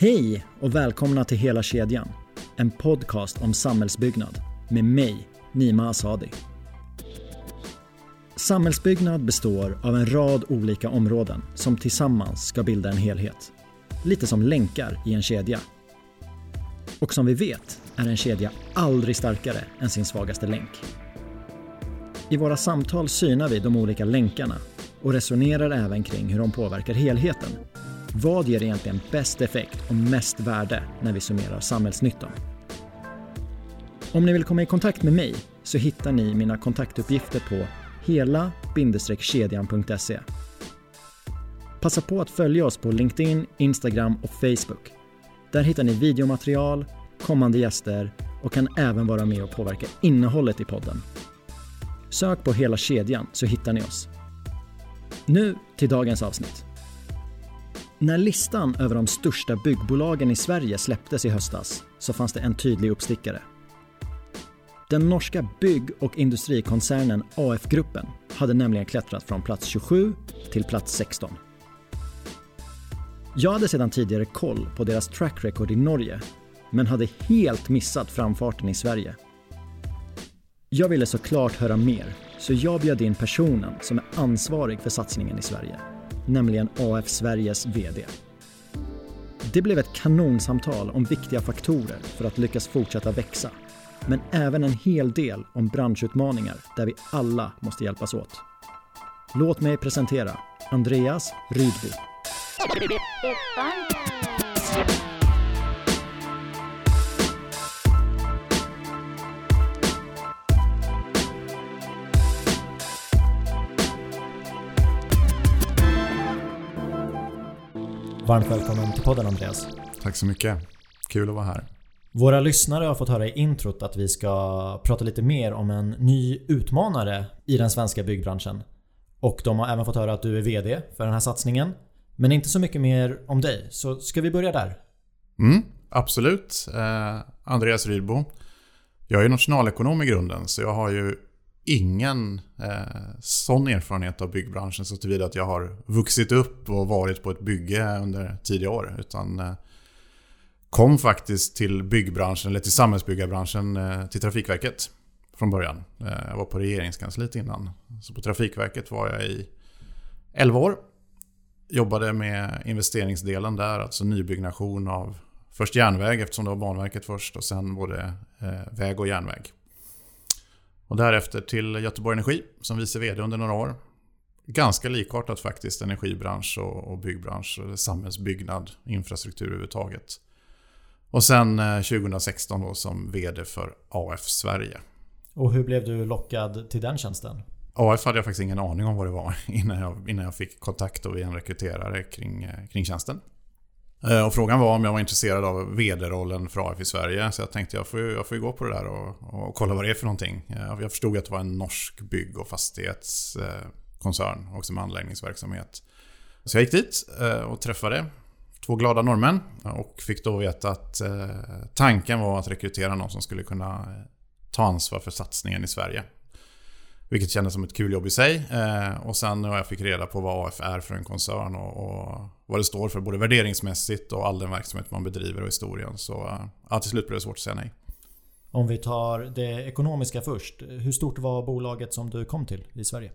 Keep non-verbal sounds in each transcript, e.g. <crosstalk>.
Hej och välkomna till Hela kedjan. En podcast om samhällsbyggnad med mig, Nima Asadi. Samhällsbyggnad består av en rad olika områden som tillsammans ska bilda en helhet. Lite som länkar i en kedja. Och som vi vet är en kedja aldrig starkare än sin svagaste länk. I våra samtal synar vi de olika länkarna och resonerar även kring hur de påverkar helheten. Vad ger egentligen bäst effekt och mest värde när vi summerar samhällsnyttan? Om ni vill komma i kontakt med mig så hittar ni mina kontaktuppgifter på hela-kedjan.se. Passa på att följa oss på LinkedIn, Instagram och Facebook. Där hittar ni videomaterial, kommande gäster och kan även vara med och påverka innehållet i podden. Sök på Hela kedjan så hittar ni oss. Nu till dagens avsnitt. När listan över de största byggbolagen i Sverige släpptes i höstas så fanns det en tydlig uppstickare. Den norska bygg och industrikoncernen AF-gruppen hade nämligen klättrat från plats 27 till plats 16. Jag hade sedan tidigare koll på deras track record i Norge men hade helt missat framfarten i Sverige. Jag ville såklart höra mer så jag bjöd in personen som är ansvarig för satsningen i Sverige, nämligen AF Sveriges VD. Det blev ett kanonsamtal om viktiga faktorer för att lyckas fortsätta växa, men även en hel del om branschutmaningar där vi alla måste hjälpas åt. Låt mig presentera Andreas Rydbo. Varmt välkommen till podden Andreas. Tack så mycket. Kul att vara här. Våra lyssnare har fått höra i introt att vi ska prata lite mer om en ny utmanare i den svenska byggbranschen. Och de har även fått höra att du är VD för den här satsningen. Men inte så mycket mer om dig, så ska vi börja där? Mm, absolut. Eh, Andreas Rydbo. Jag är nationalekonom i grunden, så jag har ju ingen eh, sån erfarenhet av byggbranschen så tillvida att jag har vuxit upp och varit på ett bygge under tidiga år. Utan eh, kom faktiskt till byggbranschen, eller till samhällsbyggarbranschen, eh, till Trafikverket från början. Eh, jag var på regeringskansliet innan. Så på Trafikverket var jag i 11 år. Jobbade med investeringsdelen där, alltså nybyggnation av först järnväg eftersom det var Banverket först och sen både eh, väg och järnväg. Och därefter till Göteborg Energi som vice VD under några år. Ganska likartat faktiskt, energibransch och, byggbransch, samhällsbyggnad, infrastruktur överhuvudtaget. Och sen 2016 eh, då som VD för AF Sverige. Och hur blev du lockad till den tjänsten? AF hade jag faktiskt ingen aning om vad det var <laughs> innan jag, innan jag fick kontakt via en rekryterare kring, eh, kring tjänsten. Eh, och frågan var om jag var intresserad av VD-rollen för AF i Sverige. Så jag tänkte jag får ju, jag får ju gå på det där och, och kolla vad det är för någonting. Eh, jag förstod att det var en norsk bygg och fastighetskoncern, eh, också med anläggningsverksamhet. Så jag gick dit och träffade två glada norrmän och fick då veta att tanken var att rekrytera någon som skulle kunna ta ansvar för satsningen i Sverige. Vilket kändes som ett kul jobb i sig. Eh, och sen när jag fick reda på vad AF är för en koncern och, och, vad det står för både värderingsmässigt och all den verksamhet man bedriver och historien. Så eh, ja, till slut blev det svårt att säga nej. Om vi tar det ekonomiska först. Hur stort var bolaget som du kom till i Sverige?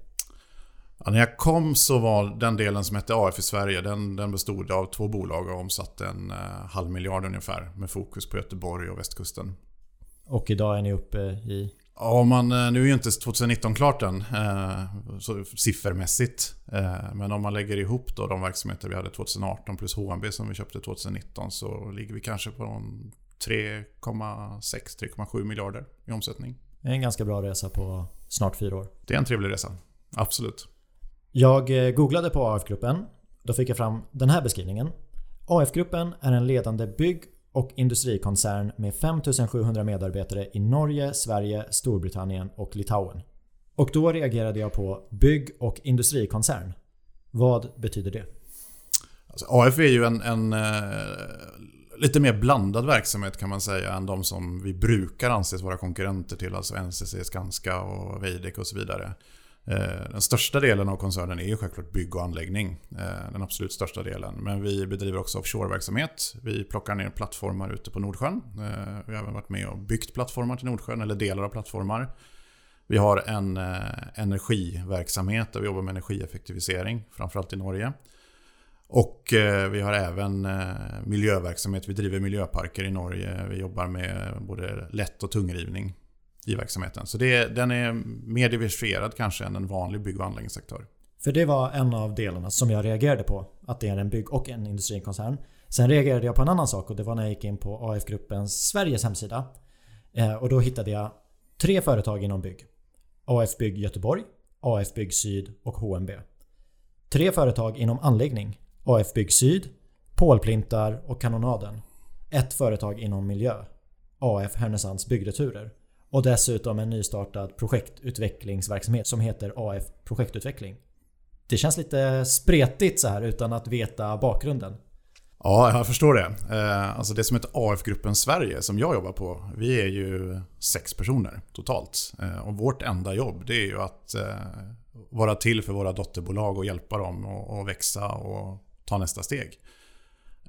Ja, när jag kom så var den delen som hette AF i Sverige, den, den bestod av två bolag och omsatte en eh, halv miljard ungefär. Med fokus på Göteborg och västkusten. Och idag är ni uppe i? Ja, man, eh, nu är ju inte 2019 klart än eh, så, siffermässigt. Eh, men om man lägger ihop då de verksamheter vi hade 2018 plus HMB som vi köpte 2019 så ligger vi kanske på 3,6-3,7 miljarder i omsättning. Det är en ganska bra resa på snart fyra år. Det är en trevlig resa. Absolut. Jag eh, googlade på AF-gruppen. Då fick jag fram den här beskrivningen. AF-gruppen är en ledande bygg och industrikoncern med 5700 medarbetare i Norge, Sverige, Storbritannien och Litauen. Och då reagerade jag på bygg och industrikoncern. Vad betyder det? Alltså, AF är ju en, en eh, lite mer blandad verksamhet kan man säga än de som vi brukar anses vara konkurrenter till. Alltså NCC, Skanska och Veidekke och så vidare. Eh, den största delen av koncernen är ju självklart bygg och anläggning. Eh, den absolut största delen. Men vi bedriver också offshore-verksamhet. Vi plockar ner plattformar ute på Nordsjön. Eh, vi har även varit med och byggt plattformar till Nordsjön, eller delar av plattformar. Vi har en energiverksamhet där vi jobbar med energieffektivisering, framförallt i Norge. Och vi har även miljöverksamhet. Vi driver miljöparker i Norge. Vi jobbar med både lätt och tungrivning i verksamheten. Så det, den är mer diversifierad kanske än en vanlig bygg och anläggningsaktör. För det var en av delarna som jag reagerade på. Att det är en bygg och en industrikoncern. Sen reagerade jag på en annan sak och det var när jag gick in på AF-gruppens Sveriges hemsida. Eh, och då hittade jag tre företag inom bygg. AF Bygg Göteborg, AF Bygg Syd och HMB. Tre företag inom anläggning. AF Bygg Syd, Pålplintar och Kanonaden. Ett företag inom miljö. AF Härnösands Byggreturer. Och dessutom en nystartad projektutvecklingsverksamhet som heter AF Projektutveckling. Det känns lite spretigt så här utan att veta bakgrunden. Ja, jag förstår det. Eh, alltså det som heter AF-gruppen Sverige som jag jobbar på. Vi är ju sex personer totalt. Eh, och vårt enda jobb det är ju att eh, vara till för våra dotterbolag och hjälpa dem att växa och ta nästa steg.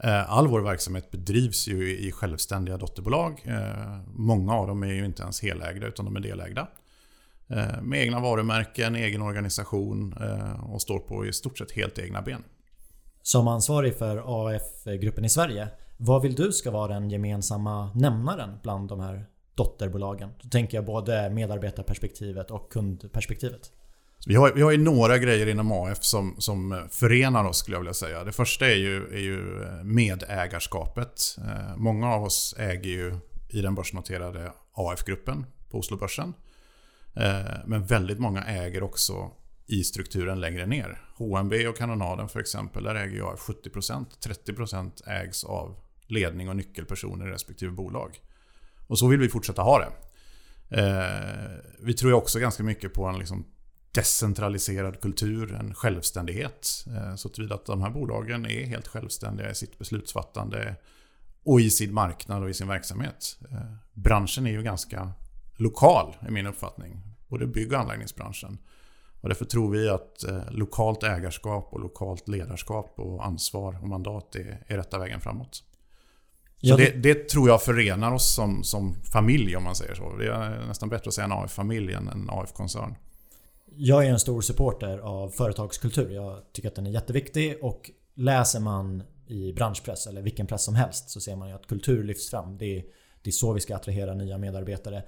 Eh, all vår verksamhet bedrivs ju i självständiga dotterbolag. Eh, många av dem är ju inte ens helägda utan de är delägda. Eh, med egna varumärken, egen organisation och står på i stort sett helt egna ben. Som ansvarig för AF-gruppen i Sverige, vad vill du ska vara den gemensamma nämnaren bland de här dotterbolagen? Då tänker jag både medarbetarperspektivet och kundperspektivet. Vi har, vi har ju några grejer inom AF som, som förenar oss skulle jag vilja säga. Det första är ju, är ju eh, medägarskapet. Eh, många av oss äger ju i den börsnoterade AF-gruppen på Oslobörsen. Eh, men väldigt många äger också i strukturen längre ner. HMB och Kanonaden för exempel, där äger jag 70%. 30% ägs av ledning och nyckelpersoner i respektive bolag. Och så vill vi fortsätta ha det. Vi tror ju också ganska mycket på en liksom decentraliserad kultur, en självständighet. Eh, så tillvida att de här bolagen är helt självständiga i sitt beslutsfattande och i sin marknad och i sin verksamhet. Eh, branschen är ju ganska lokal i min uppfattning. Både bygg och anläggningsbranschen. Och därför tror vi att eh, lokalt ägarskap och lokalt ledarskap och ansvar och mandat är, är rätta vägen framåt. Så det, det, tror jag förenar oss som, som familj om man säger så. Det är nästan bättre att säga en AF-familj än en AF-koncern. Jag är en stor supporter av företagskultur. Jag tycker att den är jätteviktig och läser man i branschpress eller vilken press som helst så ser man ju att kultur lyfts fram. Det är, det är så vi ska attrahera nya medarbetare.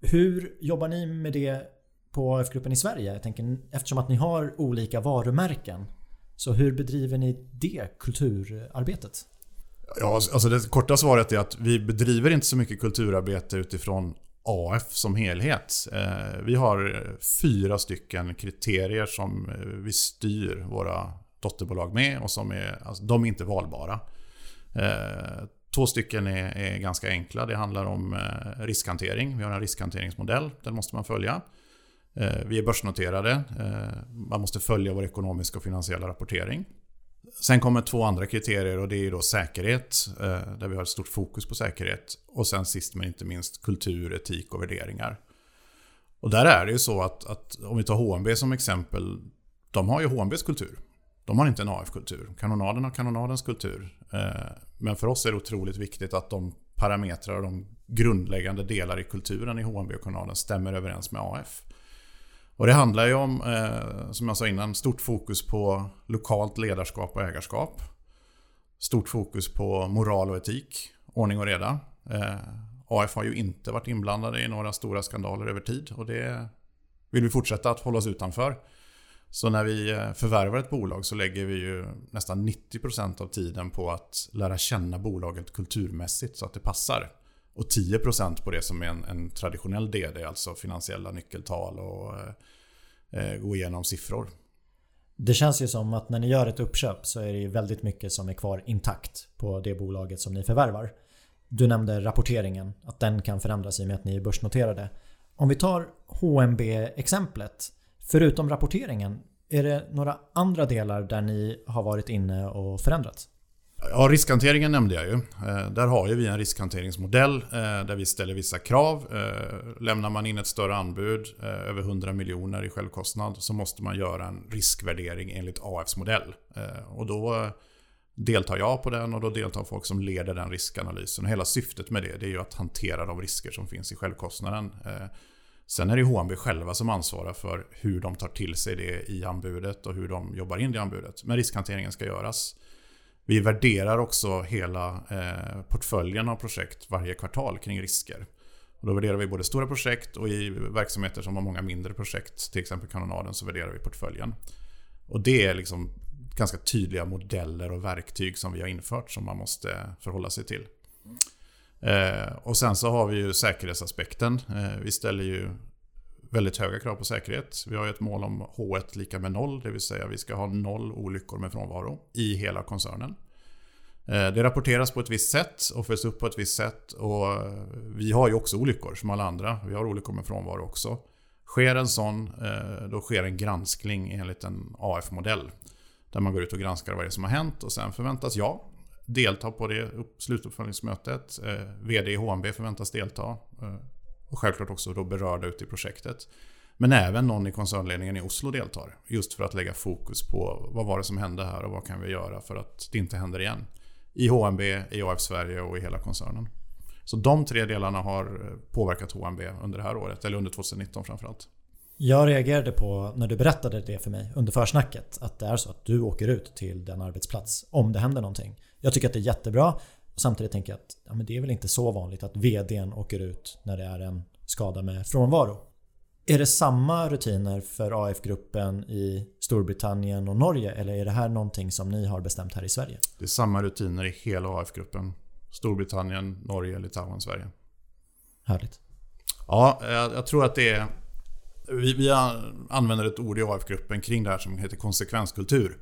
Hur jobbar ni med det på AF-gruppen i Sverige? Jag tänker, eftersom att ni har olika varumärken. Så hur bedriver ni det kulturarbetet? Ja, alltså, alltså det korta svaret är att vi bedriver inte så mycket kulturarbete utifrån AF som helhet. Eh, vi har fyra stycken kriterier som eh, vi styr våra dotterbolag med och som är, alltså, de är inte valbara. Eh, två stycken är, är ganska enkla. Det handlar om riskhantering. Vi har en riskhanteringsmodell. Den måste man följa. Vi är börsnoterade. Man måste följa vår ekonomiska och finansiella rapportering. Sen kommer två andra kriterier och det är då säkerhet, eh, där vi har ett stort fokus på säkerhet. Och sen sist men inte minst kultur, etik och värderingar. Och där är det ju så att, att om vi tar HMB som exempel, de har ju HMBs kultur. De har inte en AF-kultur. Kanonaden har kanonadens kultur. Eh, men för oss är det otroligt viktigt att de parametrar och de grundläggande delar i kulturen i HMB och kanonaden stämmer överens med AF. Och det handlar ju om, eh, som jag sa innan, stort fokus på lokalt ledarskap och ägarskap. Stort fokus på moral och etik, ordning och reda. Eh, AF har ju inte varit inblandade i några stora skandaler över tid och det vill vi fortsätta att hålla oss utanför. Så när vi eh, förvärvar ett bolag så lägger vi ju nästan 90% av tiden på att lära känna bolaget kulturmässigt så att det passar. Och 10% på det som är en, en traditionell DD, alltså finansiella nyckeltal och eh, eh, gå igenom siffror. Det känns ju som att när ni gör ett uppköp så är det ju väldigt mycket som är kvar intakt på det bolaget som ni förvärvar. Du nämnde rapporteringen, att den kan förändras i och med att ni är börsnoterade. Om vi tar HMB-exemplet. Förutom rapporteringen, är det några andra delar där ni har varit inne och förändrat? Ja, riskhanteringen nämnde jag ju. Eh, där har ju vi en riskhanteringsmodell eh, där vi ställer vissa krav. Eh, lämnar man in ett större anbud, eh, över 100 miljoner i självkostnad, så måste man göra en riskvärdering enligt AFs modell. Eh, och då deltar jag på den och då deltar folk som leder den riskanalysen. Och hela syftet med det, det är ju att hantera de risker som finns i självkostnaden. Eh, sen är det HMB själva som ansvarar för hur de tar till sig det i anbudet och hur de jobbar in det i anbudet. Men riskhanteringen ska göras. Vi värderar också hela eh, portföljen av projekt varje kvartal kring risker. Och då värderar vi både stora projekt och i verksamheter som har många mindre projekt, till exempel kanonaden, så värderar vi portföljen. Och det är liksom ganska tydliga modeller och verktyg som vi har infört som man måste förhålla sig till. Eh, och sen så har vi ju säkerhetsaspekten. Eh, vi ställer ju väldigt höga krav på säkerhet. Vi har ju ett mål om H1 lika med noll, det vill säga vi ska ha noll olyckor med frånvaro i hela koncernen. Eh, det rapporteras på ett visst sätt och följs upp på ett visst sätt. Och eh, vi har ju också olyckor som alla andra. Vi har olyckor med frånvaro också. Sker en sån, eh, då sker en granskning enligt en AF-modell. Där man går ut och granskar vad det är som har hänt och sen förväntas jag delta på det slutuppföljningsmötet. VD i HMB förväntas delta. Och självklart också då berörda ute i projektet. Men även någon i koncernledningen i Oslo deltar. Just för att lägga fokus på vad var det som hände här och vad kan vi göra för att det inte händer igen. I HMB, i AF Sverige och i hela koncernen. Så de tre delarna har påverkat HMB under det här året, eller under 2019 framförallt. Jag reagerade på när du berättade det för mig under försnacket att det är så att du åker ut till den arbetsplats om det händer någonting. Jag tycker att det är jättebra Samtidigt tänker jag att ja, men det är väl inte så vanligt att VDn åker ut när det är en skada med frånvaro. Är det samma rutiner för AF-gruppen i Storbritannien och Norge eller är det här någonting som ni har bestämt här i Sverige? Det är samma rutiner i hela AF-gruppen. Storbritannien, Norge, Litauen, Sverige. Härligt. Ja, jag, jag tror att det är... Vi, vi använder ett ord i AF-gruppen kring det här som heter konsekvenskultur.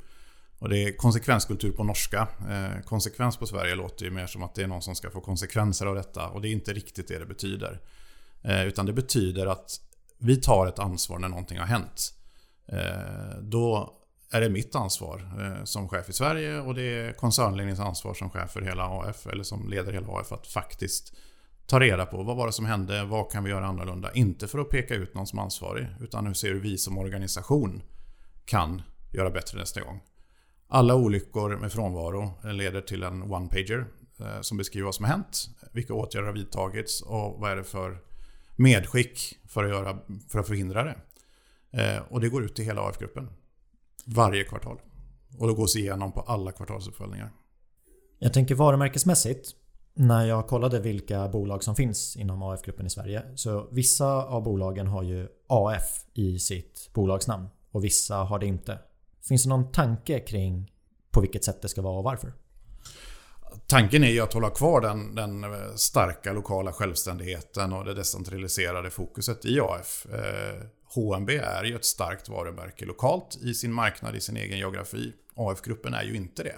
Och det är konsekvenskultur på norska. Eh, konsekvens på Sverige låter ju mer som att det är någon som ska få konsekvenser av detta. Och det är inte riktigt det det betyder. Eh, utan det betyder att vi tar ett ansvar när någonting har hänt. Eh, då är det mitt ansvar eh, som chef i Sverige och det är koncernledningens ansvar som chef för hela AF eller som leder hela AF att faktiskt ta reda på vad var det som hände, vad kan vi göra annorlunda? Inte för att peka ut någon som ansvarig utan hur ser vi som organisation kan göra bättre nästa gång. Alla olyckor med frånvaro leder till en one-pager eh, som beskriver vad som har hänt, vilka åtgärder har vidtagits och vad är det för medskick för att, göra, för att förhindra det. Eh, och det går ut till hela AF-gruppen varje kvartal. Och det gås igenom på alla kvartalsuppföljningar. Jag tänker varumärkesmässigt. När jag kollade vilka bolag som finns inom AF-gruppen i Sverige. Så vissa av bolagen har ju AF i sitt bolagsnamn. Och vissa har det inte. Finns det någon tanke kring på vilket sätt det ska vara och varför? Tanken är ju att hålla kvar den, den eh, starka lokala självständigheten och det decentraliserade fokuset i AF. Eh, HMB är ju ett starkt varumärke lokalt i sin marknad, i sin egen geografi. AF-gruppen är ju inte det.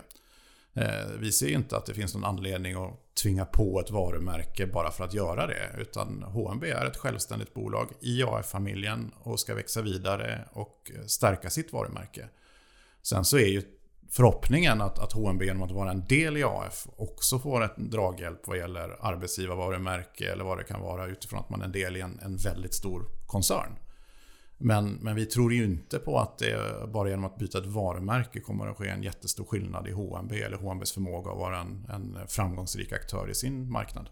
Eh, vi ser inte att det finns någon anledning att tvinga på ett varumärke bara för att göra det. Utan HMB är ett självständigt bolag i AF-familjen och ska växa vidare och eh, stärka sitt varumärke. Sen så är ju förhoppningen att, att HMB genom att vara en del i AF också får en draghjälp vad gäller arbetsgivarvarumärke eller vad det kan vara utifrån att man är en del i en, en väldigt stor koncern. Men, men vi tror ju inte på att det bara genom att byta ett varumärke kommer att ske en jättestor skillnad i HMB eller HMBs förmåga att vara en, en framgångsrik aktör i sin marknad.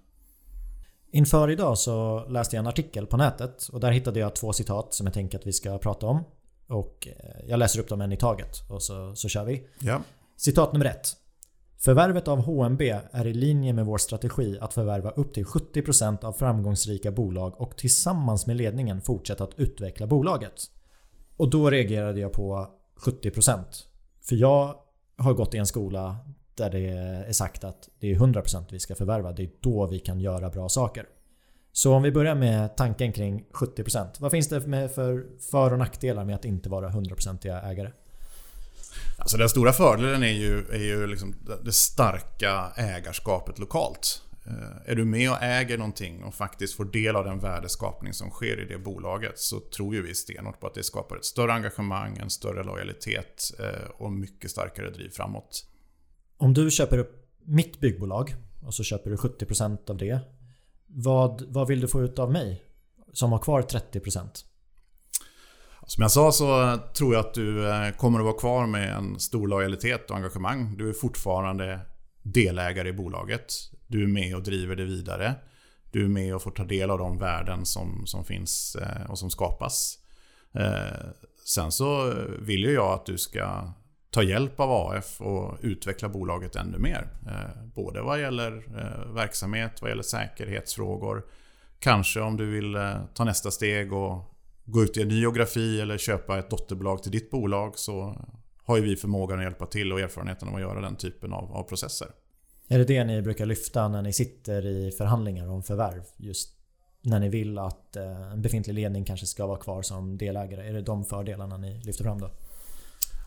Inför idag så läste jag en artikel på nätet och där hittade jag två citat som jag tänker att vi ska prata om. Och eh, jag läser upp dem en i taget och så, så kör vi. Ja. Citat nummer ett. Förvärvet av HMB är i linje med vår strategi att förvärva upp till 70% av framgångsrika bolag och tillsammans med ledningen fortsätta att utveckla bolaget. Och då reagerade jag på 70%. För jag har gått i en skola där det är sagt att det är 100% vi ska förvärva. Det är då vi kan göra bra saker. Så om vi börjar med tanken kring 70%. Vad finns det för för och nackdelar med att inte vara 100% ägare? Alltså den stora fördelen är ju, är ju liksom det starka ägarskapet lokalt. Eh, är du med och äger någonting och faktiskt får del av den värdeskapning som sker i det bolaget så tror ju vi stenhårt på att det skapar ett större engagemang, en större lojalitet eh, och mycket starkare driv framåt. Om du köper upp mitt byggbolag och så köper du 70% av det. Vad, vad vill du få ut av mig som har kvar 30%? Som jag sa så tror jag att du eh, kommer att vara kvar med en stor lojalitet och engagemang. Du är fortfarande delägare i bolaget. Du är med och driver det vidare. Du är med och får ta del av de värden som, som finns eh, och som skapas. Eh, sen så vill ju jag att du ska ta hjälp av AF och utveckla bolaget ännu mer. Eh, både vad gäller eh, verksamhet, vad gäller säkerhetsfrågor. Kanske om du vill eh, ta nästa steg och gå ut i en ny geografi eller köpa ett dotterbolag till ditt bolag så har ju vi förmågan att hjälpa till och erfarenheten av att göra den typen av, av processer. Är det det ni brukar lyfta när ni sitter i förhandlingar om förvärv? Just när ni vill att en befintlig ledning kanske ska vara kvar som delägare? Är det de fördelarna ni lyfter fram då?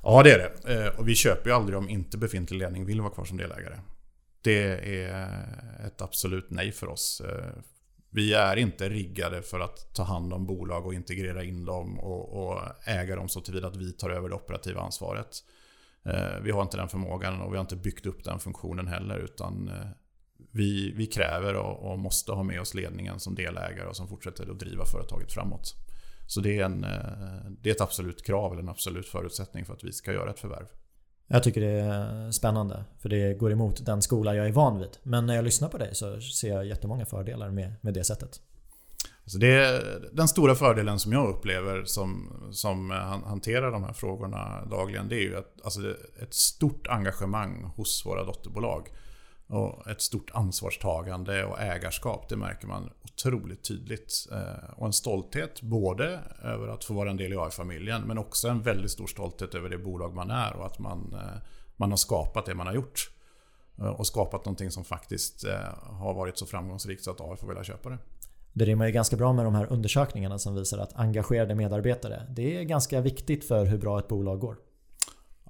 Ja det är det. Eh, och vi köper ju aldrig om inte befintlig ledning vill vara kvar som delägare. Det är ett absolut nej för oss. Eh, vi är inte riggade för att ta hand om bolag och integrera in dem och, och äga dem så tillvida att vi tar över det operativa ansvaret. Eh, vi har inte den förmågan och vi har inte byggt upp den funktionen heller utan vi, vi kräver och, och, måste ha med oss ledningen som delägare och som fortsätter att driva företaget framåt. Så det är, en, eh, det är ett absolut krav eller en absolut förutsättning för att vi ska göra ett förvärv. Jag tycker det är spännande för det går emot den skola jag är van vid. Men när jag lyssnar på dig så ser jag jättemånga fördelar med, med det sättet. Alltså det den stora fördelen som jag upplever som, som hanterar de här frågorna dagligen. Det är ju att, alltså ett stort engagemang hos våra dotterbolag. Och ett stort ansvarstagande och ägarskap, det märker man otroligt tydligt. Eh, och en stolthet både över att få vara en del i AI-familjen men också en väldigt stor stolthet över det bolag man är och att man, eh, man har skapat det man har gjort. Eh, och skapat någonting som faktiskt har varit så framgångsrikt så att AI får vilja köpa det. Det rimmar ju ganska bra med de här undersökningarna som visar att engagerade medarbetare, det är ganska viktigt för hur bra ett bolag går.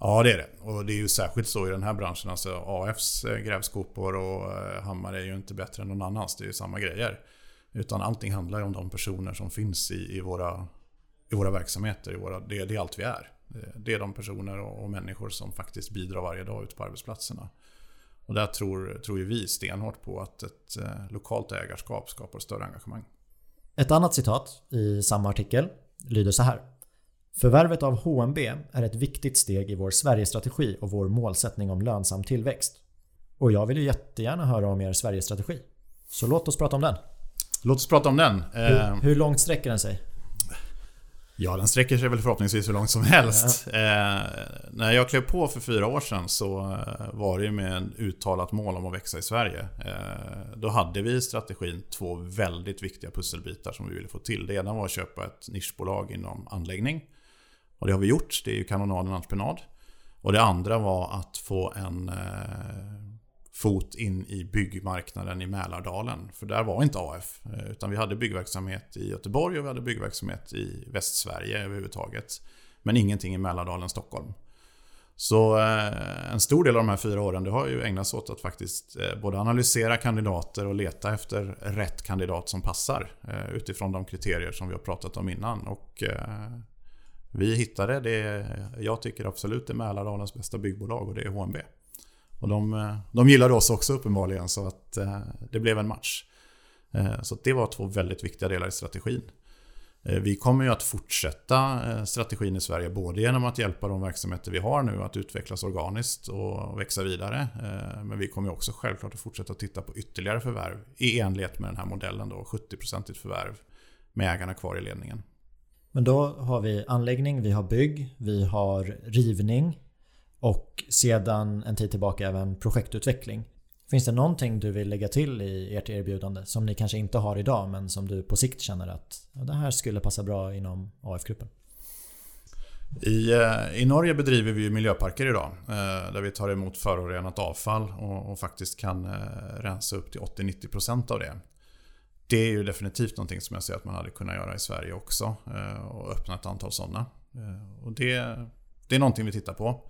Ja det är det. Och det är ju särskilt så i den här branschen. Alltså AFs eh, grävskopor och eh, hammare är ju inte bättre än någon annans. Det är ju samma grejer. Utan allting handlar ju om de personer som finns i, i, våra, i våra verksamheter. I våra, det, det är allt vi är. Eh, det är de personer och, och människor som faktiskt bidrar varje dag ute på arbetsplatserna. Och där tror, tror ju vi stenhårt på att ett eh, lokalt ägarskap skapar större engagemang. Ett annat citat i samma artikel lyder så här. Förvärvet av HMB är ett viktigt steg i vår Sverigestrategi och vår målsättning om lönsam tillväxt. Och jag vill ju jättegärna höra om er Sverigestrategi. Så låt oss prata om den. Låt oss prata om den. Hur, eh, hur långt sträcker den sig? Ja, den sträcker sig väl förhoppningsvis hur långt som helst. Ja. Eh, när jag klev på för fyra år sedan så eh, var det med en uttalat mål om att växa i Sverige. Eh, då hade vi i strategin två väldigt viktiga pusselbitar som vi ville få till. Det ena var att köpa ett nischbolag inom anläggning. Och det har vi gjort. Det är ju kanonaden entreprenad. Och det andra var att få en eh, fot in i byggmarknaden i Mälardalen. För där var inte AF. Eh, utan vi hade byggverksamhet i Göteborg och vi hade byggverksamhet i Västsverige överhuvudtaget. Men ingenting i Mälardalen, Stockholm. Så eh, en stor del av de här fyra åren det har ju ägnats åt att faktiskt eh, både analysera kandidater och leta efter rätt kandidat som passar. Eh, utifrån de kriterier som vi har pratat om innan. Och eh, vi hittade det jag tycker absolut är Mälardalens bästa byggbolag och det är HMB. Och de, eh, de gillade oss också uppenbarligen så att eh, det blev en match. Eh, så det var två väldigt viktiga delar i strategin. Vi kommer ju att fortsätta strategin i Sverige både genom att hjälpa de verksamheter vi har nu att utvecklas organiskt och växa vidare. Men vi kommer också självklart att fortsätta titta på ytterligare förvärv i enlighet med den här modellen då, 70% förvärv med ägarna kvar i ledningen. Men då har vi anläggning, vi har bygg, vi har rivning och sedan en tid tillbaka även projektutveckling. Finns det någonting du vill lägga till i ert erbjudande som ni kanske inte har idag men som du på sikt känner att ja, det här skulle passa bra inom AF-gruppen? I, eh, I Norge bedriver vi miljöparker idag eh, där vi tar emot förorenat avfall och, och faktiskt kan eh, rensa upp till 80-90% av det. Det är ju definitivt någonting som jag ser att man hade kunnat göra i Sverige också eh, och öppna ett antal sådana. Eh, och det, det är någonting vi tittar på.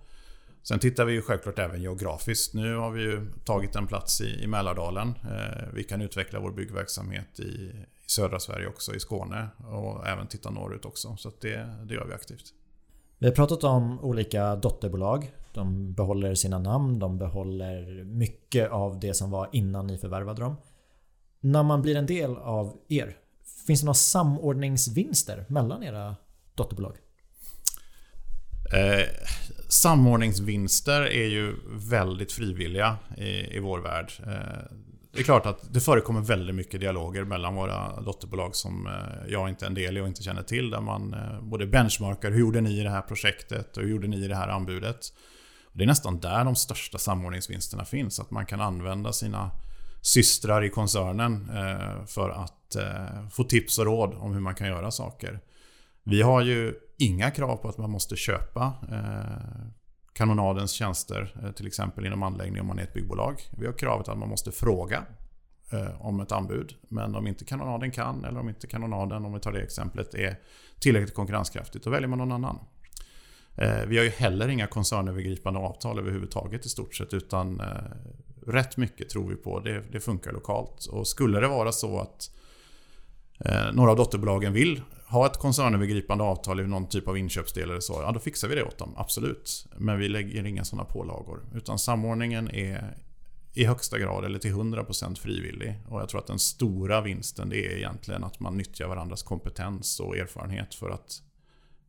Sen tittar vi ju självklart även geografiskt. Nu har vi ju tagit en plats i, i Mälardalen. Eh, vi kan utveckla vår byggverksamhet i, i, södra Sverige också, i Skåne och även titta norrut också. Så det, det gör vi aktivt. Vi har pratat om olika dotterbolag De behåller sina namn, de behåller mycket av det som var innan ni förvärvade dem. När man blir en del av er, finns det några samordningsvinster mellan era dotterbolag? Eh, samordningsvinster är ju väldigt frivilliga i, i vår värld. Eh, det är klart att det förekommer väldigt mycket dialoger mellan våra dotterbolag som eh, jag inte är en del i och inte känner till. Där man eh, både benchmarkar, hur gjorde ni i det här projektet och hur gjorde ni i det här anbudet? Det är nästan där de största samordningsvinsterna finns. Att man kan använda sina systrar i koncernen eh, för att eh, få tips och råd om hur man kan göra saker. Vi har ju inga krav på att man måste köpa eh, kanonadens tjänster, till exempel inom anläggning om man är ett byggbolag. Vi har kravet att man måste fråga om ett anbud. Men om inte kanonaden kan, eller om inte kanonaden, om vi tar det exemplet, är tillräckligt konkurrenskraftigt, då väljer man någon annan. Vi har ju heller inga koncernövergripande avtal överhuvudtaget i stort sett, utan rätt mycket tror vi på. Det, det funkar lokalt. Och skulle det vara så att eh, några av dotterbolagen vill ha ett koncernövergripande avtal i någon typ av inköpsdel eller så, ja då fixar vi det åt dem. Absolut. Men vi lägger inga sådana pålagor. Utan samordningen är i högsta grad eller till 100% frivillig. Och jag tror att den stora vinsten det är egentligen att man nyttjar varandras kompetens och erfarenhet för att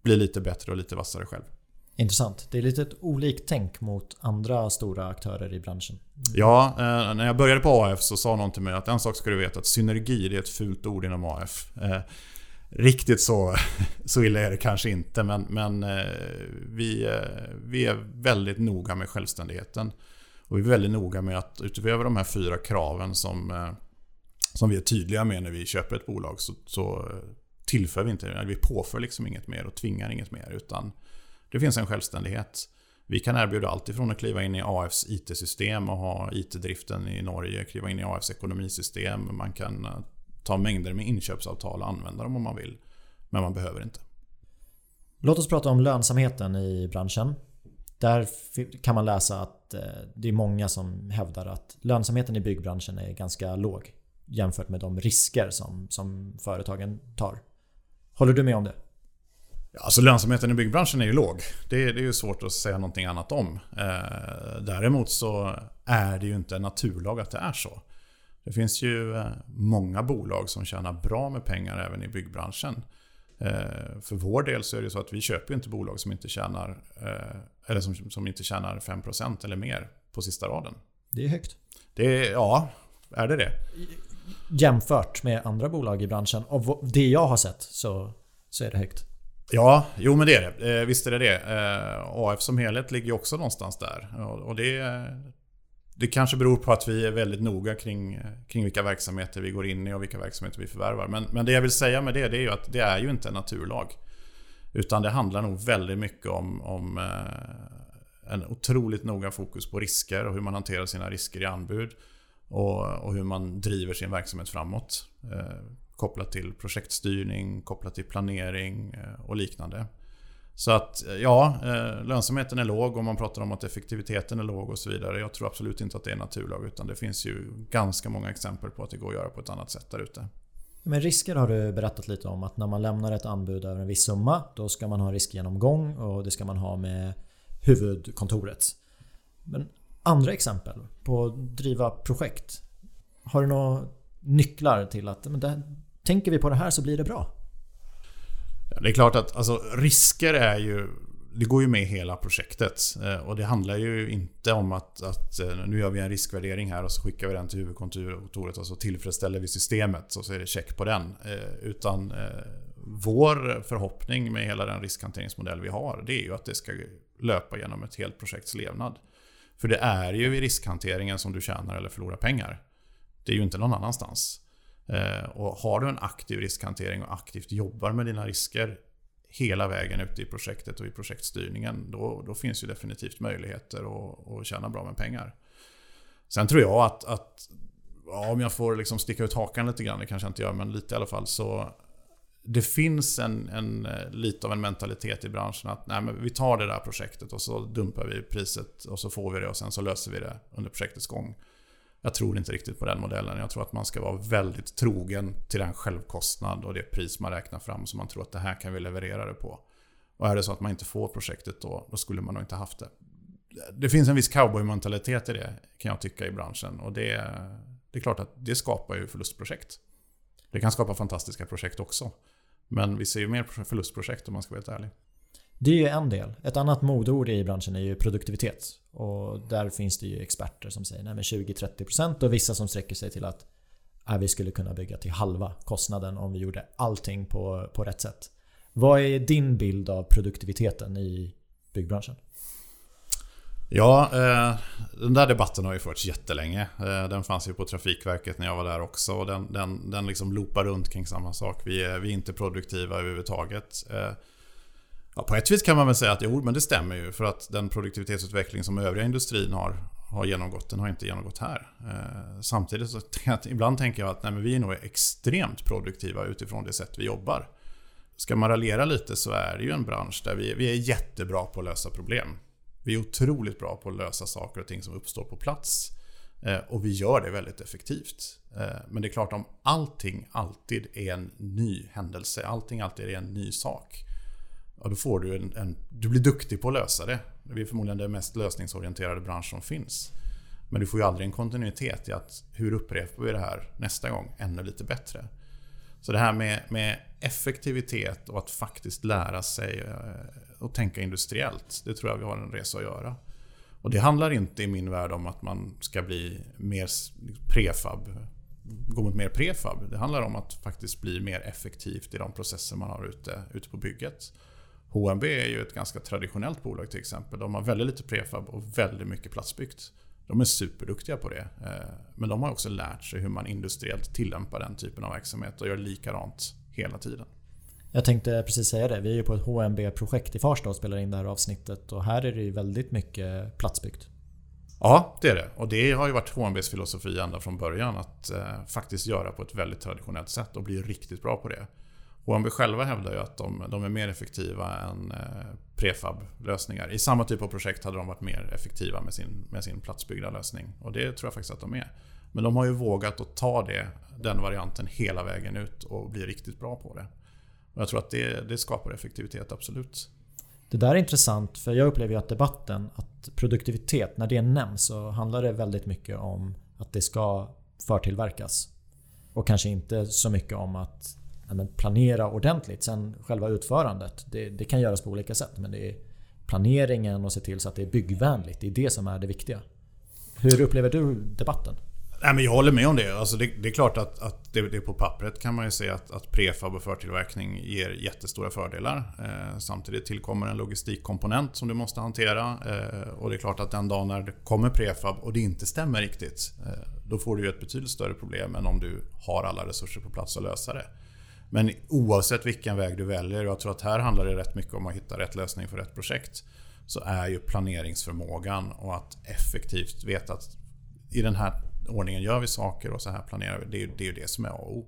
bli lite bättre och lite vassare själv. Intressant. Det är lite ett olikt tänk mot andra stora aktörer i branschen. Ja, eh, när jag började på AF så sa någon till mig att en sak ska du veta att synergi är ett fult ord inom AF. Eh, riktigt så, <laughs> så illa är det kanske inte men, men eh, vi, vi är väldigt noga med självständigheten. Och vi är väldigt noga med att utöver de här fyra kraven som, som vi är tydliga med när vi köper ett bolag så, så tillför vi inte, vi påför liksom inget mer och tvingar inget mer utan det finns en självständighet. Vi kan erbjuda allt ifrån att kliva in i AFs IT-system och ha IT-driften i Norge, kliva in i AFs ekonomisystem. Man kan eh, ta mängder med inköpsavtal och använda dem om man vill. Men man behöver inte. Låt oss prata om lönsamheten i branschen. Där kan man läsa att eh, det är många som hävdar att lönsamheten i byggbranschen är ganska låg jämfört med de risker som, som företagen tar. Håller du med om det? Alltså lönsamheten i byggbranschen är ju låg. Det, det är ju svårt att säga någonting annat om. Eh, däremot så är det ju inte en naturlag att det är så. Det finns ju eh, många bolag som tjänar bra med pengar även i byggbranschen. Eh, för vår del så är det så att vi köper inte bolag som inte tjänar, eh, eller som, som inte tjänar 5% eller mer på sista raden. Det är högt. Det är, ja, är det det? Jämfört med andra bolag i branschen. Och det jag har sett så, så är det högt. Ja, jo men det är det. Eh, visst är det det. Eh, AF som helhet ligger ju också någonstans där. Och det, det kanske beror på att vi är väldigt noga kring, kring vilka verksamheter vi går in i och vilka verksamheter vi förvärvar. Men, men det jag vill säga med det, det är ju att det är ju inte en naturlag. Utan det handlar nog väldigt mycket om, om eh, en otroligt noga fokus på risker och hur man hanterar sina risker i anbud. Och, och hur man driver sin verksamhet framåt. Eh, kopplat till projektstyrning, kopplat till planering eh, och liknande. Så att eh, ja, eh, lönsamheten är låg och man pratar om att effektiviteten är låg och så vidare. Jag tror absolut inte att det är naturlag utan det finns ju ganska många exempel på att det går att göra på ett annat sätt där ute. Men risker har du berättat lite om att när man lämnar ett anbud över en viss summa då ska man ha riskgenomgång och det ska man ha med huvudkontoret. Men andra exempel på att driva projekt. Har du några nycklar till att men det, tänker vi på det här så blir det bra? Det är klart att alltså, risker är ju... Det går ju med i hela projektet. Eh, och det handlar ju inte om att, att eh, nu gör vi en riskvärdering här och så skickar vi den till huvudkontoret och så tillfredsställer vi systemet och så är det check på den. Eh, utan vår förhoppning med hela den riskhanteringsmodell vi har det är ju att det ska löpa genom ett helt projekts levnad. För det är ju i riskhanteringen som du tjänar eller förlorar pengar. Det är ju inte någon annanstans. Eh, och har du en aktiv riskhantering och aktivt jobbar med dina risker hela vägen ute i projektet och i projektstyrningen, då, då finns ju definitivt möjligheter att, att tjäna bra med pengar. Sen tror jag att, att ja, om jag får liksom sticka ut hakan lite grann, det kanske jag inte gör, men lite i alla fall, så det finns en, en, eh, lite av en mentalitet i branschen att nej, men vi tar det där projektet och så dumpar vi priset och så får vi det och sen så löser vi det under projektets gång. Jag tror inte riktigt på den modellen. Jag tror att man ska vara väldigt trogen till den självkostnad och det pris man räknar fram som man tror att det här kan vi leverera det på. Och är det så att man inte får projektet då, då skulle man nog inte haft det. det finns en viss cowboy-mentalitet i det kan jag tycka i branschen. Och det, det är klart att det skapar ju förlustprojekt. Det kan skapa fantastiska projekt också. Men vi ser ju mer förlustprojekt om man ska vara helt ärlig. Det är ju en del. Ett annat modord i branschen är ju produktivitet. Och där finns det ju experter som säger 20-30% och vissa som sträcker sig till att äh, vi skulle kunna bygga till halva kostnaden om vi gjorde allting på, på rätt sätt. Vad är din bild av produktiviteten i byggbranschen? Ja, eh, den där debatten har ju förts jättelänge. Eh, den fanns ju på Trafikverket när jag var där också. Och den, den, den liksom loopar runt kring samma sak. Vi är, vi är inte produktiva överhuvudtaget. Eh, ja, på ett vis kan man väl säga att jo, men det stämmer ju. För att den produktivitetsutveckling som övriga industrin har, har genomgått, den har inte genomgått här. Eh, samtidigt så ibland tänker jag att nej, men vi är nog extremt produktiva utifrån det sätt vi jobbar. Ska man raljera lite så är det ju en bransch där vi, vi är jättebra på att lösa problem. Vi är otroligt bra på att lösa saker och ting som uppstår på plats. Eh, och vi gör det väldigt effektivt. Eh, men det är klart om allting alltid är en ny händelse, allting alltid är en ny sak. Ja, då får du en, en, Du blir duktig på att lösa det. Vi är förmodligen den mest lösningsorienterade bransch som finns. Men du får ju aldrig en kontinuitet i att hur upprepar vi det här nästa gång ännu lite bättre. Så det här med, med effektivitet och att faktiskt lära sig eh, och tänka industriellt. Det tror jag vi har en resa att göra. Och det handlar inte i min värld om att man ska bli mer prefab, gå mot mer prefab. Det handlar om att faktiskt bli mer effektivt i de processer man har ute, ute på bygget. HMB är ju ett ganska traditionellt bolag till exempel. De har väldigt lite prefab och väldigt mycket platsbyggt. De är superduktiga på det. Eh, men de har också lärt sig hur man industriellt tillämpar den typen av verksamhet och gör likadant hela tiden. Jag tänkte precis säga det. Vi är ju på ett HMB-projekt i Farsta och spelar in det här avsnittet och här är det ju väldigt mycket platsbyggt. Ja, det är det. Och det har ju varit HMBs filosofi ända från början att eh, faktiskt göra på ett väldigt traditionellt sätt och bli riktigt bra på det. HMB själva hävdar ju att de, de är mer effektiva än eh, prefab-lösningar. I samma typ av projekt hade de varit mer effektiva med sin, med sin platsbyggda lösning. Och det tror jag faktiskt att de är. Men de har ju vågat att ta det, den varianten hela vägen ut och bli riktigt bra på det. Och jag tror att det, det skapar effektivitet, absolut. Det där är intressant för jag upplever ju att debatten, att produktivitet, när det nämns så handlar det väldigt mycket om att det ska förtillverkas. Och kanske inte så mycket om att men, planera ordentligt. Sen själva utförandet, det, det, kan göras på olika sätt. Men det är planeringen och se till så att det är byggvänligt. Det är det som är det viktiga. Hur upplever du debatten? Nej, men jag håller med om det. Alltså det, det är klart att, att det, det, på pappret kan man ju se att, att prefab och förtillverkning ger jättestora fördelar. Eh, samtidigt tillkommer en logistikkomponent som du måste hantera. Eh, och det är klart att den dagen när det kommer prefab och det inte stämmer riktigt. Eh, då får du ju ett betydligt större problem än om du har alla resurser på plats att lösa det. Men oavsett vilken väg du väljer, och jag tror att här handlar det rätt mycket om att hitta rätt lösning för rätt projekt. Så är ju planeringsförmågan och att effektivt veta att i den här ordningen gör vi saker och så här planerar vi. Det är, det är ju det som är A och O.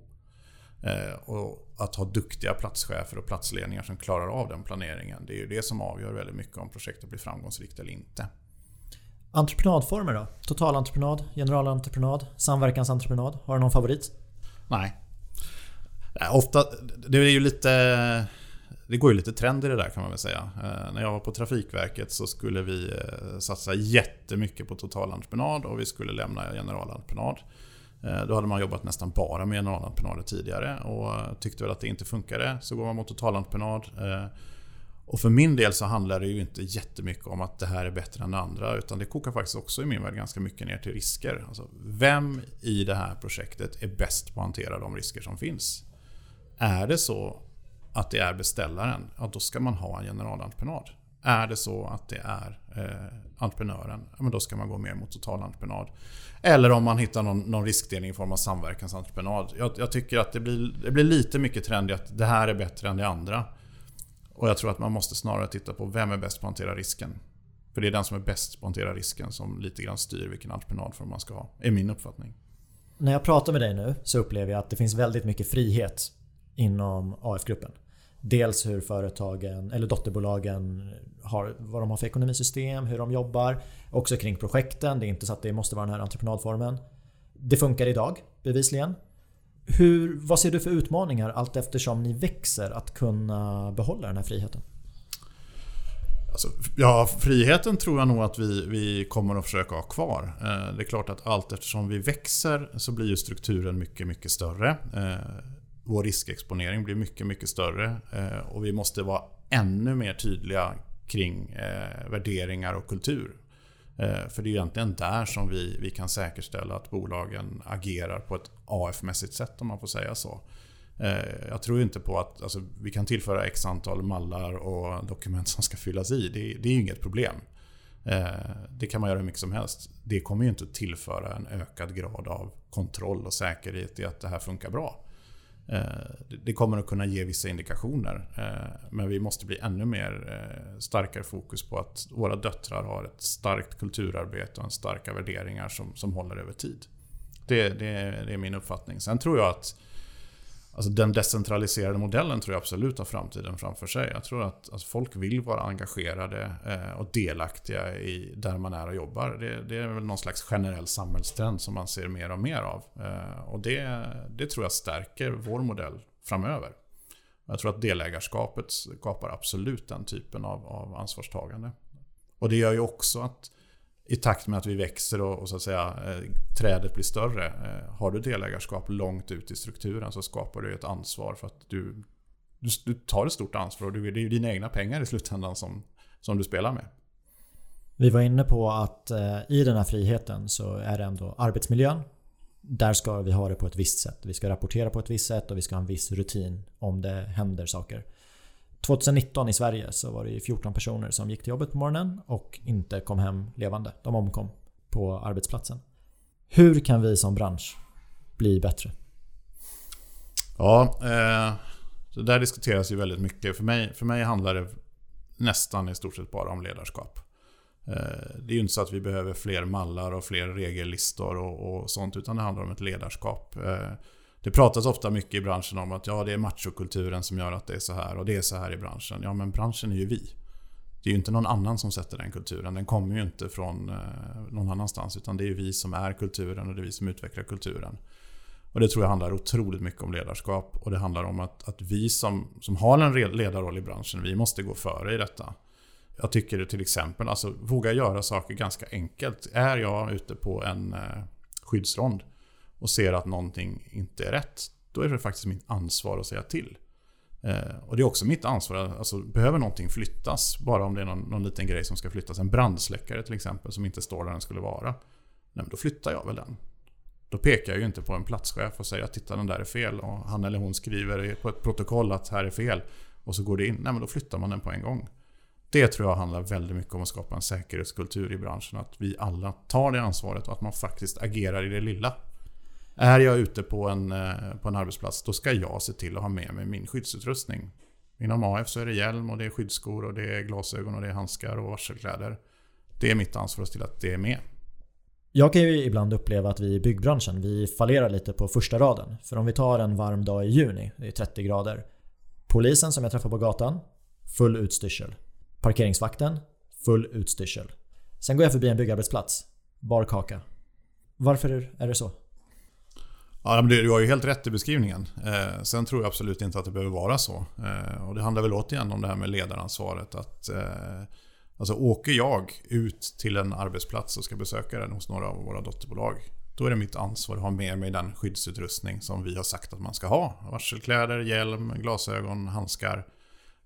Eh, och att ha duktiga platschefer och platsledningar som klarar av den planeringen. Det är ju det som avgör väldigt mycket om projektet blir framgångsrikt eller inte. Entreprenadformer då? Totalentreprenad, generalentreprenad, samverkansentreprenad. Har du någon favorit? Nej. Eh, ofta, det är ju lite... Det går ju lite trend i det där kan man väl säga. Eh, när jag var på Trafikverket så skulle vi eh, satsa jättemycket på totalentreprenad och vi skulle lämna generalentreprenad. Då hade man jobbat nästan bara med generalentreprenader tidigare och tyckte väl att det inte funkade. Så går man mot totalentreprenad. Och för min del så handlar det ju inte jättemycket om att det här är bättre än det andra. Utan det kokar faktiskt också i min värld ganska mycket ner till risker. Alltså, vem i det här projektet är bäst på att hantera de risker som finns? Är det så att det är beställaren, ja då ska man ha en generalentreprenad. Är det så att det är eh, entreprenören, ja, men då ska man gå mer mot totalentreprenad. Eller om man hittar någon, någon riskdelning i form av samverkansentreprenad. Jag, jag tycker att det blir, det blir lite mycket trend i att det här är bättre än det andra. Och jag tror att man måste snarare titta på vem är bäst på att hantera risken. För det är den som är bäst på att hantera risken som lite grann styr vilken entreprenadform man ska ha. Är min uppfattning. När jag pratar med dig nu så upplever jag att det finns väldigt mycket frihet inom AF-gruppen. Dels hur företagen eller dotterbolagen har, vad de har för ekonomisystem, hur de jobbar. Också kring projekten. Det är inte så att det måste vara den här entreprenadformen. Det funkar idag bevisligen. Hur, vad ser du för utmaningar allt eftersom ni växer att kunna behålla den här friheten? Alltså, ja, friheten tror jag nog att vi, vi kommer att försöka ha kvar. Eh, det är klart att allt eftersom vi växer så blir ju strukturen mycket, mycket större. Eh, vår riskexponering blir mycket, mycket större. Eh, och vi måste vara ännu mer tydliga kring eh, värderingar och kultur. Eh, för det är egentligen där som vi, vi kan säkerställa att bolagen agerar på ett AF-mässigt sätt om man får säga så. Eh, jag tror inte på att alltså, vi kan tillföra x antal mallar och dokument som ska fyllas i. Det, det är ju inget problem. Det kan man göra hur mycket som helst. Det kommer ju inte att tillföra en ökad grad av kontroll och säkerhet i att det här funkar bra. Eh, det kommer att kunna ge vissa indikationer. Eh, men vi måste bli ännu mer eh, starkare fokus på att våra döttrar har ett starkt kulturarbete och en starka värderingar som, som håller över tid. Det, det, det är min uppfattning. Sen tror jag att Alltså den decentraliserade modellen tror jag absolut har framtiden framför sig. Jag tror att alltså folk vill vara engagerade eh, och delaktiga i där man är och jobbar. Det, det, är väl någon slags generell samhällstrend som man ser mer och mer av. Eh, och det, det tror jag stärker vår modell framöver. Jag tror att delägarskapet skapar absolut den typen av, av ansvarstagande. Och det gör ju också att i takt med att vi växer och, och så att säga, eh, trädet blir större. Eh, har du delägarskap långt ut i strukturen så skapar du ett ansvar för att du, du, du tar ett stort ansvar och du, det är ju dina egna pengar i slutändan som, som du spelar med. Vi var inne på att eh, i den här friheten så är det ändå arbetsmiljön. Där ska vi ha det på ett visst sätt. Vi ska rapportera på ett visst sätt och vi ska ha en viss rutin om det händer saker. 2019 i Sverige så var det 14 personer som gick till jobbet på morgonen och inte kom hem levande. De omkom på arbetsplatsen. Hur kan vi som bransch bli bättre? Ja, eh, det där diskuteras ju väldigt mycket. För mig, för mig handlar det nästan i stort sett bara om ledarskap. Eh, det är ju inte så att vi behöver fler mallar och fler regellistor och, och sånt, utan det handlar om ett ledarskap. Eh, det pratas ofta mycket i branschen om att ja, det är machokulturen som gör att det är så här och det är så här i branschen. Ja, men branschen är ju vi. Det är ju inte någon annan som sätter den kulturen. Den kommer ju inte från eh, någon annanstans. Utan det är ju vi som är kulturen och det är vi som utvecklar kulturen. Och det tror jag handlar otroligt mycket om ledarskap. Och det handlar om att, att vi som, som har en ledarroll i branschen, vi måste gå före i detta. Jag tycker till exempel, alltså våga göra saker ganska enkelt. Är jag ute på en eh, skyddsrond och ser att någonting inte är rätt, då är det faktiskt mitt ansvar att säga till. Eh, och det är också mitt ansvar, alltså behöver någonting flyttas, bara om det är någon, någon liten grej som ska flyttas, en brandsläckare till exempel som inte står där den skulle vara. Nej, men då flyttar jag väl den. Då pekar jag ju inte på en platschef och säger att titta den där är fel och han eller hon skriver på ett protokoll att här är fel och så går det in. Nej men då flyttar man den på en gång. Det tror jag handlar väldigt mycket om att skapa en säkerhetskultur i branschen. Att vi alla tar det ansvaret och att man faktiskt agerar i det lilla. Är jag ute på en, eh, på en arbetsplats, då ska jag se till att ha med mig min skyddsutrustning. Inom AF så är det hjälm och det är skyddsskor och det är glasögon och det är handskar och varselkläder. Det är mitt ansvar att se till att det är med. Jag kan ju ibland uppleva att vi i byggbranschen, vi fallerar lite på första raden. För om vi tar en varm dag i juni, det är 30 grader. Polisen som jag träffar på gatan, full utstyrsel. Parkeringsvakten, full utstyrsel. Sen går jag förbi en byggarbetsplats, bar kaka. Varför är det så? Ja, men du har ju helt rätt i beskrivningen. Eh, sen tror jag absolut inte att det behöver vara så. Eh, och det handlar väl återigen om det här med ledaransvaret. Att, eh, alltså åker jag ut till en arbetsplats och ska besöka den hos några av våra dotterbolag. Då är det mitt ansvar att ha med mig den skyddsutrustning som vi har sagt att man ska ha. Varselkläder, hjälm, glasögon, handskar,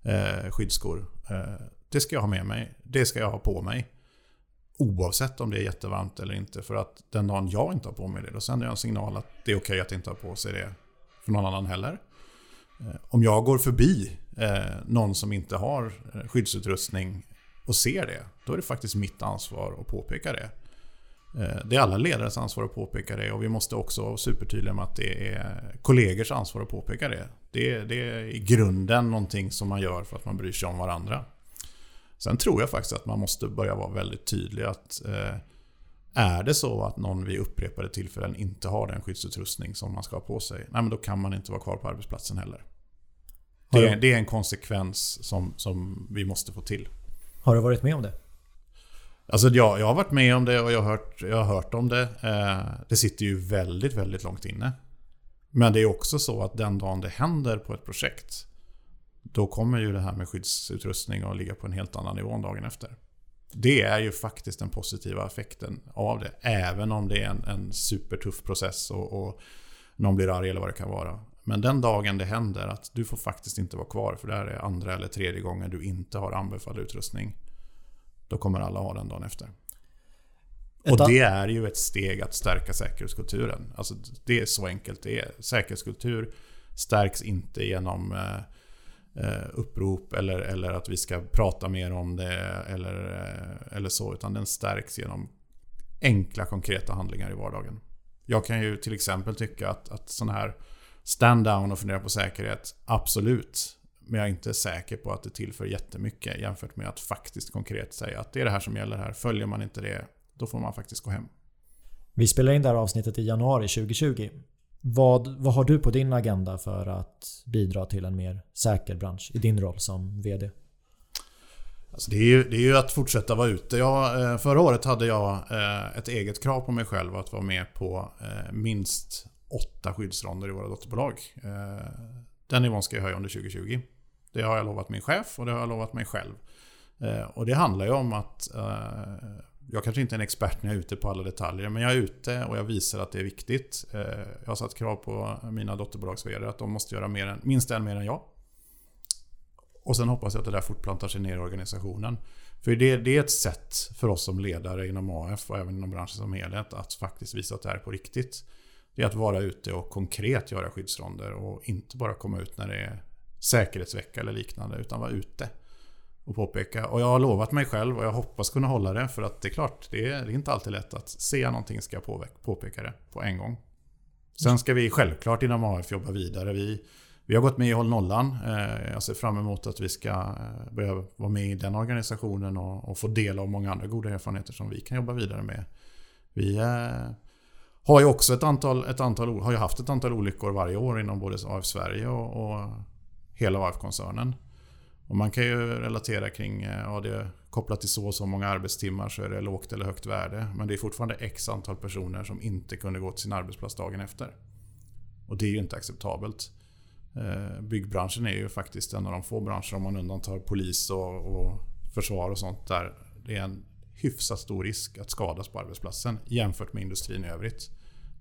eh, skyddsskor. Eh, det ska jag ha med mig. Det ska jag ha på mig. Oavsett om det är jättevarmt eller inte. För att den dagen jag inte har på mig det, då sänder jag en signal att det är okej okay att inte ha på sig det för någon annan heller. Eh, om jag går förbi eh, någon som inte har eh, skyddsutrustning och ser det, då är det faktiskt mitt ansvar att påpeka det. Det är alla ledares ansvar att påpeka det och vi måste också vara supertydliga med att det är kollegors ansvar att påpeka det. Det är, det är i grunden någonting som man gör för att man bryr sig om varandra. Sen tror jag faktiskt att man måste börja vara väldigt tydlig att eh, är det så att någon vid upprepade tillfällen inte har den skyddsutrustning som man ska ha på sig, nej men då kan man inte vara kvar på arbetsplatsen heller. Det är, det är en konsekvens som, som vi måste få till. Har du varit med om det? Alltså ja, jag har varit med om det och jag har hört, jag har hört om det. Eh, det sitter ju väldigt, väldigt långt inne. Men det är också så att den dagen det händer på ett projekt då kommer ju det här med skyddsutrustning att ligga på en helt annan nivå dagen efter. Det är ju faktiskt den positiva effekten av det. Även om det är en, en supertuff process och, och någon blir arg eller vad det kan vara. Men den dagen det händer att du får faktiskt inte vara kvar för det här är andra eller tredje gången du inte har anbefalld utrustning. Då kommer alla ha den dagen efter. Och det är ju ett steg att stärka säkerhetskulturen. Alltså det är så enkelt det är. Säkerhetskultur stärks inte genom eh, eh, Eh, upprop eller, eller att vi ska prata mer om det eller, eh, eller så. Utan den stärks genom enkla konkreta handlingar i vardagen. Jag kan ju till exempel tycka att, att sån här stand down och fundera på säkerhet, absolut. Men jag är inte säker på att det tillför jättemycket jämfört med att faktiskt konkret säga att det är det här som gäller här. Följer man inte det, då får man faktiskt gå hem. Vi spelar in det här avsnittet i januari 2020. Vad, vad har du på din agenda för att bidra till en mer säker bransch i din roll som VD? Alltså det, är ju, det är ju att fortsätta vara ute. Jag, eh, förra året hade jag eh, ett eget krav på mig själv att vara med på eh, minst åtta skyddsronder i våra dotterbolag. Den nivån ska jag höja under 2020. Det har jag lovat min chef och det har jag lovat mig själv. Och det handlar ju om att jag kanske inte är en expert när jag är ute på alla detaljer, men jag är ute och jag visar att det är viktigt. Eh, jag har satt krav på mina dotterbolags att de måste göra mer än, minst en mer än jag. Och sen hoppas jag att det där fortplantar sig ner i organisationen. För det, det, är ett sätt för oss som ledare inom AF och även inom branschen som helhet att faktiskt visa att det här är på riktigt. Det är att vara ute och konkret göra skyddsronder och inte bara komma ut när det är säkerhetsvecka eller liknande utan vara ute och påpeka. Och jag har lovat mig själv och jag hoppas kunna hålla det för att det är klart, det är, det är inte alltid lätt att se någonting ska jag påpeka det på en gång. Sen ska vi självklart inom AF jobba vidare. Vi vi har gått med i Håll Nollan. Eh, jag ser fram emot att vi ska eh, börja vara med i den organisationen och få del av många andra goda erfarenheter som vi kan jobba vidare med. Vi eh, har ju också ett antal, ett antal, har ju haft ett antal olyckor varje år inom både AF Sverige och, och hela AF-koncernen. Och man kan ju relatera kring, eh, ja det är kopplat till så och så många arbetstimmar så är det lågt eller högt värde. Men det är fortfarande x antal personer som inte kunde gå till sin arbetsplats dagen efter. Och det är ju inte acceptabelt. Eh, byggbranschen är ju faktiskt en av de få branscher, om man undantar polis och, och försvar och sånt, där det är en hyfsat stor risk att skadas på arbetsplatsen jämfört med industrin i övrigt.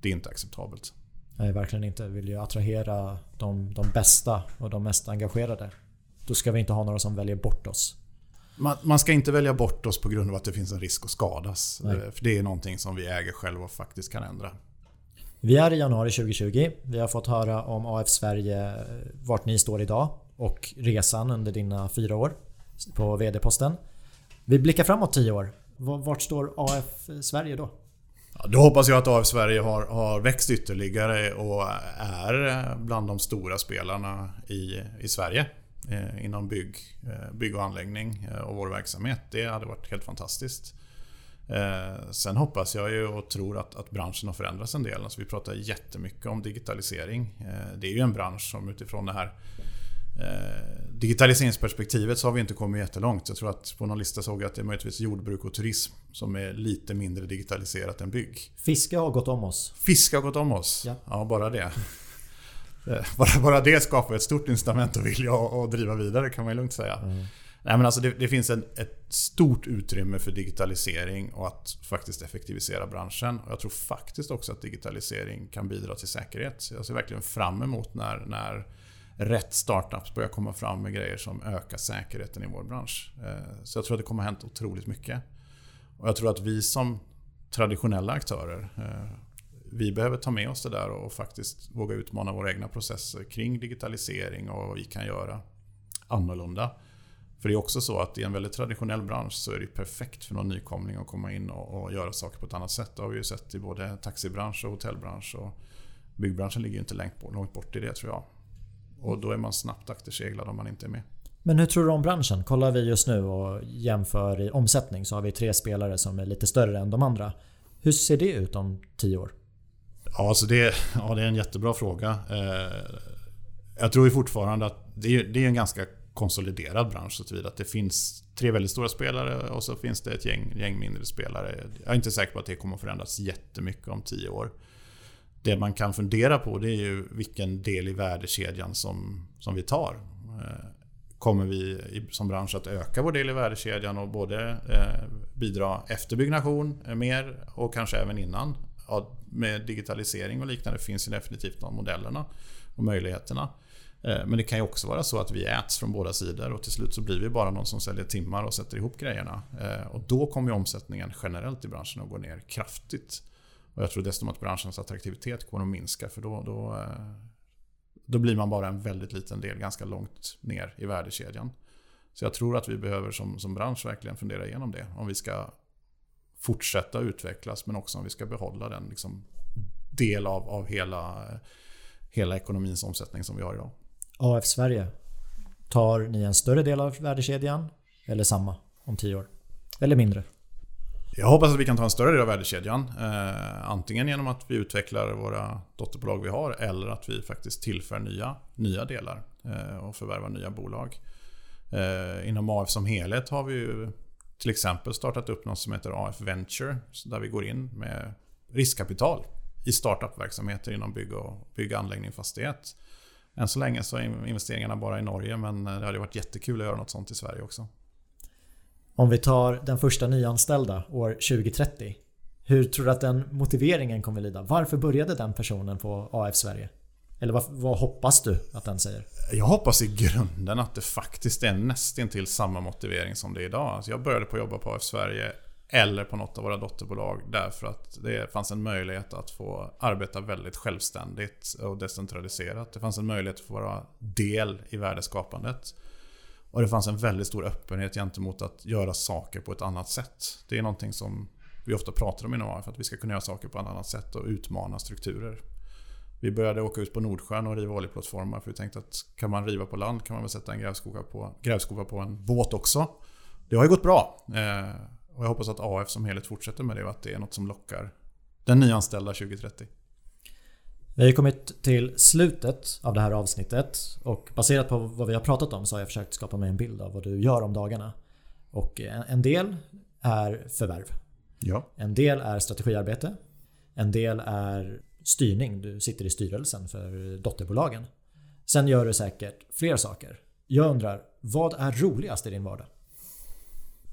Det är inte acceptabelt. Nej, verkligen inte. Vi vill ju attrahera de, de bästa och de mest engagerade. Då ska vi inte ha några som väljer bort oss. Man, man ska inte välja bort oss på grund av att det finns en risk att skadas. Nej. Eh, för det är någonting som vi äger själva och faktiskt kan ändra. Vi är i januari 2020. Vi har fått höra om AF Sverige, vart ni står idag och resan under dina fyra år på VD-posten. Vi blickar framåt tio år. Vart står AF Sverige då? Ja, då hoppas jag att AF Sverige har, har växt ytterligare och är bland de stora spelarna i, i Sverige eh, inom bygg, eh, bygg och anläggning eh, och vår verksamhet. Det hade varit helt fantastiskt. Eh, sen hoppas jag ju och tror att, att branschen har förändrats en del. Alltså vi pratar jättemycket om digitalisering. Eh, det är ju en bransch som utifrån det här eh, digitaliseringsperspektivet så har vi inte kommit jättelångt. Jag tror att på någon lista såg jag att det är möjligtvis jordbruk och turism som är lite mindre digitaliserat än bygg. Fiske har gått om oss. Fiske har gått om oss? Ja, ja bara det. Eh, <laughs> bara, bara det skapar ett stort incitament att vilja och driva vidare kan man lugnt säga. Mm. Nej, men alltså det, det finns en, ett stort utrymme för digitalisering och att faktiskt effektivisera branschen. Och jag tror faktiskt också att digitalisering kan bidra till säkerhet. Så jag ser verkligen fram emot när, när rätt startups börjar komma fram med grejer som ökar säkerheten i vår bransch. Eh, så jag tror att det kommer att hänt otroligt mycket. Och jag tror att vi som traditionella aktörer eh, vi behöver ta med oss det där och faktiskt våga utmana våra egna processer kring digitalisering och vad vi kan göra annorlunda. För det är också så att i en väldigt traditionell bransch så är det perfekt för någon nykomling att komma in och, och göra saker på ett annat sätt. Det har vi ju sett i både taxibransch och hotellbransch. Och byggbranschen ligger ju inte långt bort, långt bort i det tror jag. Och då är man snabbt akterseglad om man inte är med. Men hur tror du om branschen? Kollar vi just nu och jämför i omsättning så har vi tre spelare som är lite större än de andra. Hur ser det ut om tio år? Ja, alltså det, ja, det är en jättebra fråga. Eh, jag tror ju fortfarande att det är, det är en ganska konsoliderad bransch så tillvida att det finns tre väldigt stora spelare och så finns det ett gäng, gäng mindre spelare. Jag är inte säker på att det kommer att förändras jättemycket om tio år. Det man kan fundera på det är ju vilken del i värdekedjan som, som vi tar. Eh, kommer vi som bransch att öka vår del i värdekedjan och både eh, bidra efter byggnation mer och kanske även innan. Med digitalisering och liknande finns ju definitivt de modellerna och möjligheterna. Eh, men det kan ju också vara så att vi äts från båda sidor och till slut så blir vi bara någon som säljer timmar och sätter ihop grejerna. Eh, och då kommer omsättningen generellt i branschen att gå ner kraftigt. Och jag tror dessutom att branschens attraktivitet kommer att minska för då, då eh, då blir man bara en väldigt liten del ganska långt ner i värdekedjan. Så jag tror att vi behöver som, som bransch verkligen fundera igenom det. Om vi ska fortsätta utvecklas men också om vi ska behålla den liksom, del av, av hela, hela ekonomins omsättning som vi har idag. AF Sverige, tar ni en större del av värdekedjan eller samma om tio år? Eller mindre? Jag hoppas att vi kan ta en större del av värdekedjan. Eh, antingen genom att vi utvecklar våra dotterbolag vi har eller att vi faktiskt tillför nya, nya delar eh, och förvärvar nya bolag. Eh, inom AF som helhet har vi ju till exempel startat upp något som heter AF Venture där vi går in med riskkapital i startupverksamheter inom bygg och, bygg anläggning fastighet. Än så länge så är investeringarna bara i Norge men det hade varit jättekul att göra något sånt i Sverige också. Om vi tar den första nyanställda år 2030. Hur tror du att den motiveringen kommer lida? Varför började den personen på AF Sverige? Eller vad, vad, hoppas du att den säger? Jag hoppas i grunden att det faktiskt är nästintill samma motivering som det är idag. Alltså jag började på att jobba på AF Sverige eller på något av våra dotterbolag därför att det fanns en möjlighet att få arbeta väldigt självständigt och decentraliserat. Det fanns en möjlighet att få vara del i värdeskapandet. Och det fanns en väldigt stor öppenhet gentemot att göra saker på ett annat sätt. Det är någonting som vi ofta pratar om inom AF, att vi ska kunna göra saker på ett annat sätt och utmana strukturer. Vi började åka ut på Nordsjön och riva oljeplattformar för vi tänkte att kan man riva på land kan man väl sätta en grävskopa på, grävskopa på en båt också. Det har ju gått bra. Eh, och jag hoppas att AF som helhet fortsätter med det och att det är något som lockar den nyanställda 2030. Vi har kommit till slutet av det här avsnittet och baserat på vad vi har pratat om så har jag försökt skapa mig en bild av vad du gör om dagarna. Och en del är förvärv. Ja. En del är strategiarbete. En del är styrning. Du sitter i styrelsen för dotterbolagen. Sen gör du säkert fler saker. Jag undrar, vad är roligast i din vardag?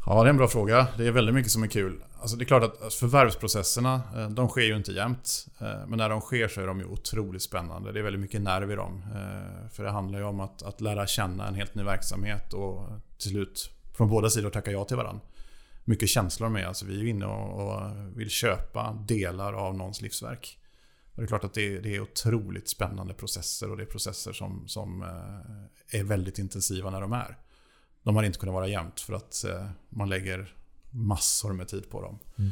Ja, det är en bra fråga. Det är väldigt mycket som är kul. Alltså det är klart att alltså, förvärvsprocesserna, eh, de sker ju inte jämt. Eh, men när de sker så är de ju otroligt spännande. Det är väldigt mycket nerv i dem. Eh, för det handlar ju om att, att lära känna en helt ny verksamhet och till slut från båda sidor tacka ja till varandra. Mycket känslor med. Alltså vi är ju inne och, och vill köpa delar av någons livsverk. Och det är klart att det är, det är otroligt spännande processer och det är processer som, som är väldigt intensiva när de är. De har inte kunnat vara jämnt för att eh, man lägger massor med tid på dem. Mm.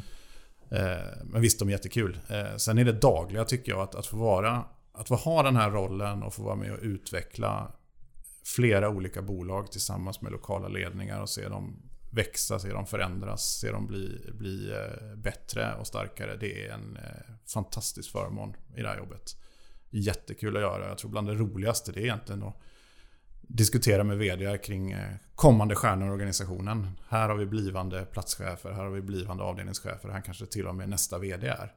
Eh, men visst, de är jättekul. Eh, sen är det dagliga tycker jag att, att få vara att få ha den här rollen och få vara med och utveckla flera olika bolag tillsammans med lokala ledningar och se dem växa, se dem förändras, se dem bli, bli eh, bättre och starkare. Det är en eh, fantastisk förmån i det här jobbet. Jättekul att göra. Jag tror bland det roligaste det är egentligen att diskutera med VD kring eh, kommande stjärnor i organisationen. Här har vi blivande platschefer, här har vi blivande avdelningschefer, här kanske till och med nästa VD är.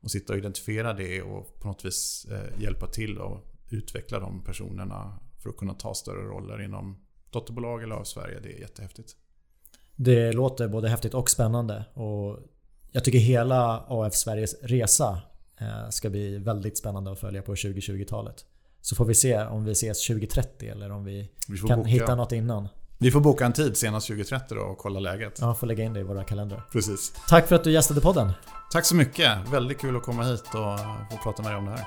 Och sitta och identifiera det och på något vis hjälpa till och utveckla de personerna för att kunna ta större roller inom dotterbolag eller av Sverige. Det är jättehäftigt. Det låter både häftigt och spännande. Och jag tycker hela AF Sveriges resa eh, ska bli väldigt spännande att följa på 2020-talet. Så får vi se om vi ses 2030 eller om vi, vi kan boka. hitta något innan. Vi får boka en tid senast 2030 då och kolla läget. Ja, får lägga in det i våra kalendrar. Precis. Tack för att du gästade podden. Tack så mycket. Väldigt kul att komma hit och få prata med dig om det här.